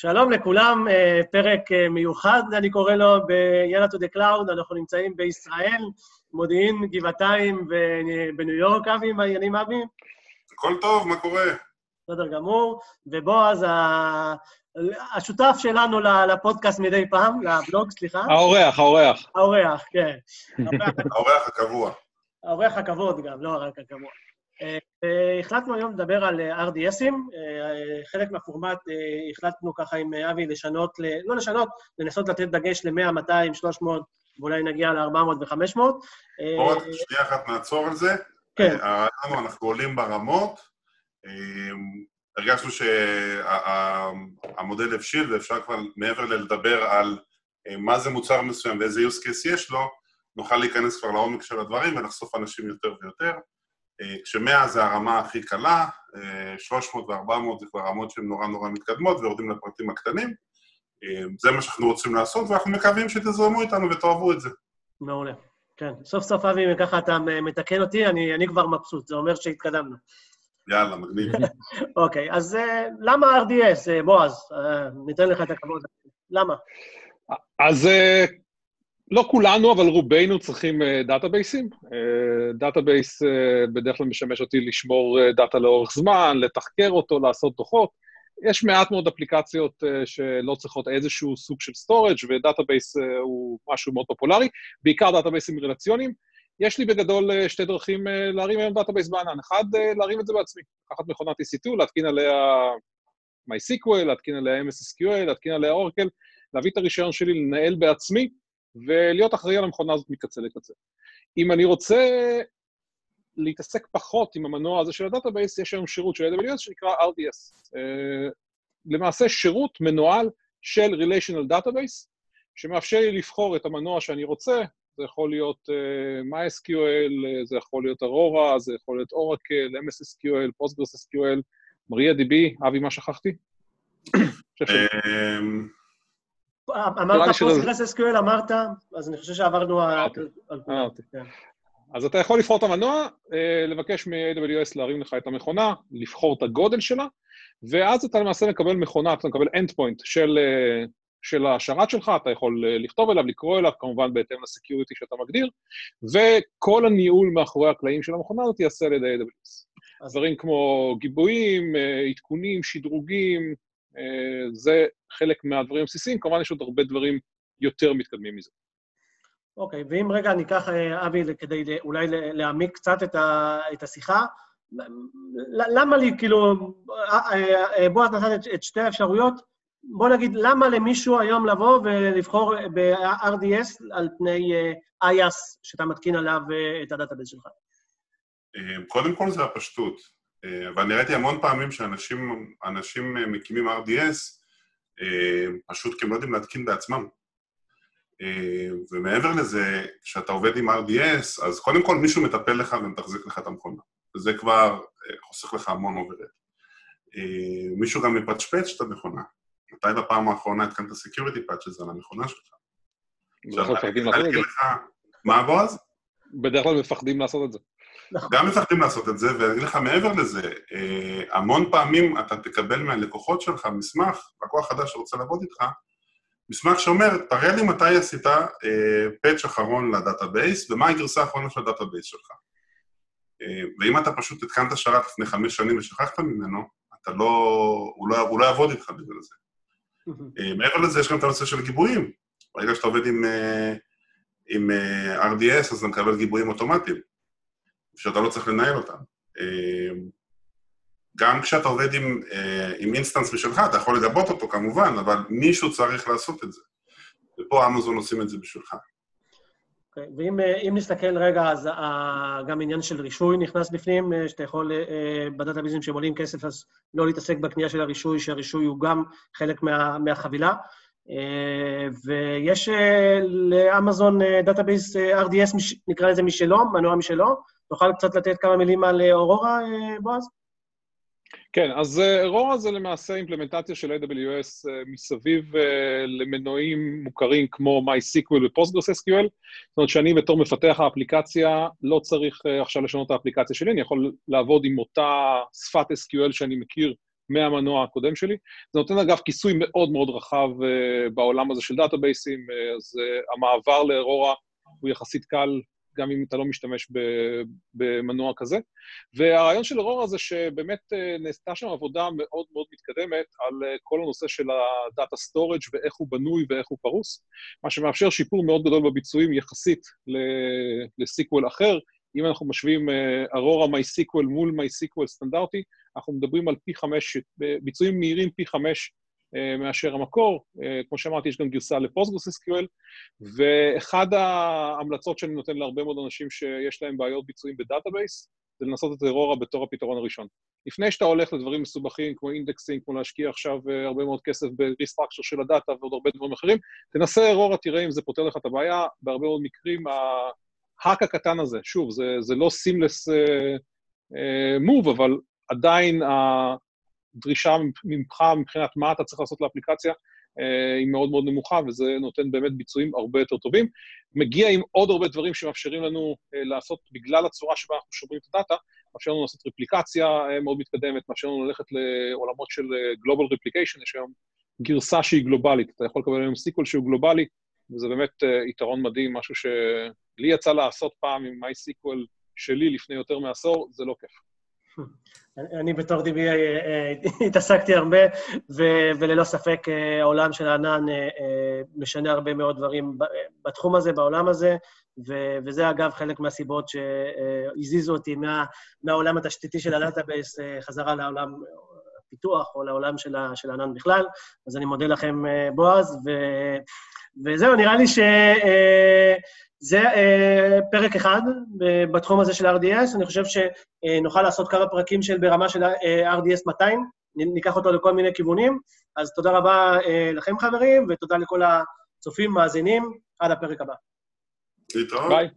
שלום לכולם, אה, פרק אה, מיוחד, אני קורא לו, ב-Yalla to the Cloud, אנחנו נמצאים בישראל, מודיעין, גבעתיים ובניו יורק, אבי, מה העניינים, אבי? הכל טוב, מה קורה? בסדר גמור, ובועז, השותף שלנו לפודקאסט מדי פעם, לבלוג, סליחה. האורח, האורח. האורח, כן. האורח הקבוע. האורח הכבוד גם, לא רק הקבוע. אה, החלטנו היום לדבר על אה, RDSים. אה, חלק מהפורמט החלטנו ככה עם אבי לשנות, לא לשנות, לנסות לתת דגש ל-100, 200, 300, ואולי נגיע ל-400 ו-500. בואו רק שנייה אחת נעצור על זה. כן. הרעיון אנחנו עולים ברמות. הרגשנו שהמודל הבשיל ואפשר כבר מעבר ללדבר על מה זה מוצר מסוים ואיזה use case יש לו, נוכל להיכנס כבר לעומק של הדברים ולחשוף אנשים יותר ויותר. כשמאה זה הרמה הכי קלה, 300 ו-400 זה כבר רמות שהן נורא נורא מתקדמות ויורדים לפרטים הקטנים. זה מה שאנחנו רוצים לעשות, ואנחנו מקווים שתזרמו איתנו ותאהבו את זה. מעולה. כן, סוף סוף, אבי, ככה אתה מתקן אותי, אני, אני כבר מבסוט, זה אומר שהתקדמנו. יאללה, מגניב. אוקיי, אז uh, למה RDS, uh, בועז? Uh, ניתן לך את הכבוד. למה? אז לא כולנו, אבל רובנו צריכים דאטאבייסים. database בדרך כלל משמש אותי לשמור data לאורך זמן, לתחקר אותו, לעשות דוחות. יש מעט מאוד אפליקציות uh, שלא צריכות איזשהו סוג של storage ו database uh, הוא משהו מאוד פופולרי, בעיקר databaseים רלציוניים. יש לי בגדול uh, שתי דרכים uh, להרים היום database בענן. אחד, uh, להרים את זה בעצמי. לקחת מכונת EC2, להתקין עליה MySQL, להתקין עליה MSSQL, להתקין עליה Oracle, להביא את הרישיון שלי, לנהל בעצמי, ולהיות אחראי על המכונה הזאת מקצה לקצה. אם אני רוצה להתעסק פחות עם המנוע הזה של ה database, יש היום שירות של AWS שנקרא RDS. אה, למעשה שירות מנוהל של Relational Database, שמאפשר לי לבחור את המנוע שאני רוצה, זה יכול להיות uh, MySQL, זה יכול להיות Aurora, זה יכול להיות Oracle, MSSQL, PostgreSQL, MariaDB, אבי, מה שכחתי? אמ, אמרת פוסט SQL, אמרת, אז אני חושב שעברנו על כולם. כן. אז אתה יכול לבחור את המנוע, אה, לבקש מ-AWS להרים לך את המכונה, לבחור את הגודל שלה, ואז אתה למעשה מקבל מכונה, אתה מקבל endpoint של, אה, של השרת שלך, אתה יכול אה, לכתוב אליו, לקרוא אליו, כמובן בהתאם לסקיוריטי שאתה מגדיר, וכל הניהול מאחורי הקלעים של המכונה הזאת ייעשה על ידי AWS. דברים כמו גיבויים, עדכונים, שדרוגים, זה חלק מהדברים הבסיסיים, כמובן יש עוד הרבה דברים יותר מתקדמים מזה. אוקיי, אוקיי, ואם רגע ניקח, אה, אבי, כדי אולי להעמיק קצת את, ה, את השיחה, למה לי, כאילו, אה, אה, בועז נתן את, את שתי האפשרויות, בוא נגיד, למה למישהו היום לבוא ולבחור ב-RDS על פני IaaS שאתה מתקין עליו את ה database שלך? קודם כל זה הפשטות, ואני ראיתי המון פעמים שאנשים מקימים RDS, אה, פשוט כי הם לא יודעים להתקין בעצמם. אה, ומעבר לזה, כשאתה עובד עם RDS, אז קודם כל מישהו מטפל לך ומתחזק לך את המכונה. וזה כבר אה, חוסך לך המון overhead. מישהו גם מפצ'פץ' את המכונה. מתי בפעם האחרונה התקנת security patches על המכונה שלך? בדרך כלל מפחדים לעשות את זה. מה, בועז? בדרך כלל מפחדים לעשות את זה. נכון. גם מפחדים לעשות את זה, ואני אגיד לך מעבר לזה, אה, המון פעמים אתה תקבל מהלקוחות שלך מסמך, לקוח חדש שרוצה לעבוד איתך, מסמך שאומר, תראה לי מתי עשית patch אה, אחרון ל database, ומה הגרסה האחרונה של ה database שלך. אה, ואם אתה פשוט התקנת שרת לפני חמש שנים ושכחת ממנו, אתה לא... הוא לא, הוא לא יעבוד איתך בגלל זה. מעבר לזה, יש גם את הנושא של גיבויים. ברגע שאתה עובד עם, עם RDS, אז אתה מקבל גיבויים אוטומטיים. שאתה לא צריך לנהל אותם. אה, גם כשאתה עובד עם, אה, עם instance משלך, אתה יכול לגבות אותו כמובן, אבל מישהו צריך לעשות את זה. ופה אמזון עושים את זה בשבילך. Okay, אוקיי, ואם אה, נסתכל רגע, אז גם עניין של רישוי נכנס בפנים, שאתה יכול, ב databaseים שהם עולים כסף, אז לא להתעסק בקנייה של הרישוי, שהרישוי הוא גם חלק מה, מהחבילה. ויש לאמזון database RDS, נקרא לזה משלו, מנוע משלו, תוכל קצת לתת כמה מילים על אה, אורורה, אה, בועז? כן, אז אה, אורורה זה למעשה implementation של AWS מסביב למנועים מוכרים כמו MySQL ו-PostgreSQL. זאת אומרת שאני בתור מפתח האפליקציה לא צריך עכשיו לשנות את האפליקציה שלי, אני יכול לעבוד עם אותה שפת SQL שאני מכיר מהמנוע הקודם שלי. זה נותן אגב כיסוי מאוד מאוד רחב בעולם הזה של databaseים, אז המעבר לארורה הוא יחסית קל גם אם אתה לא משתמש במנוע כזה. והרעיון של ארורה זה שבאמת נעשתה שם עבודה מאוד מאוד מתקדמת על כל הנושא של ה data storage ואיך הוא בנוי ואיך הוא פרוס, מה שמאפשר שיפור מאוד גדול בביצועים יחסית ל SQL אחר. אם אנחנו משווים ארורה MySQL מול MySQL סטנדרטי, אנחנו מדברים על פי חמש, ביצועים מהירים פי חמש אה, מאשר המקור. אה, כמו שאמרתי, יש גם גרסה ל PostgreSQL, ואחד ההמלצות שאני נותן להרבה מאוד אנשים שיש להם בעיות ביצועים ב database, זה לנסות את ארורה בתור הפתרון הראשון. לפני שאתה הולך לדברים מסובכים כמו indexing, כמו להשקיע עכשיו אה, הרבה מאוד כסף ב-restructure של ה data ועוד הרבה דברים אחרים, תנסה ארורה, תראה אם זה פותר לך את הבעיה. בהרבה מאוד מקרים, ההאק הקטן הזה, שוב, זה, זה לא סימלס מוב, uh, uh, אבל עדיין הדרישה ממך מבחינת מה אתה צריך לעשות לאפליקציה אה, היא מאוד מאוד נמוכה, וזה נותן באמת ביצועים הרבה יותר טובים. מגיע עם עוד הרבה דברים שמאפשרים לנו אה, לעשות, בגלל הצורה שבה אנחנו שומרים את הדאטה, מאפשר לנו לעשות רפליקציה אה, מאוד מתקדמת, מאפשר לנו ללכת לעולמות של Global Replication, יש היום גרסה שהיא גלובלית, אתה יכול לקבל היום SQL שהוא גלובלי, וזה באמת יתרון מדהים, משהו שלי יצא לעשות פעם עם MySQL שלי לפני יותר מעשור, זה לא כיף. אני בתור DB אה, אה, התעסקתי הרבה, וללא ספק אה, העולם של הענן משנה הרבה מאוד דברים בתחום הזה, בעולם הזה, וזה אגב חלק מהסיבות שהזיזו אותי מה, מהעולם התשתיתי של ה database חזרה לעולם הפיתוח או לעולם של הענן בכלל. אז אני מודה לכם, בועז, וזהו, נראה לי ש... זה uh, פרק אחד uh, בתחום הזה של RDS, אני חושב שנוכל לעשות כמה פרקים של ברמה של RDS 200, ניקח אותו לכל מיני כיוונים. אז תודה רבה לכם, חברים, ותודה לכל הצופים, מאזינים, עד הפרק הבא. להתראות. ביי.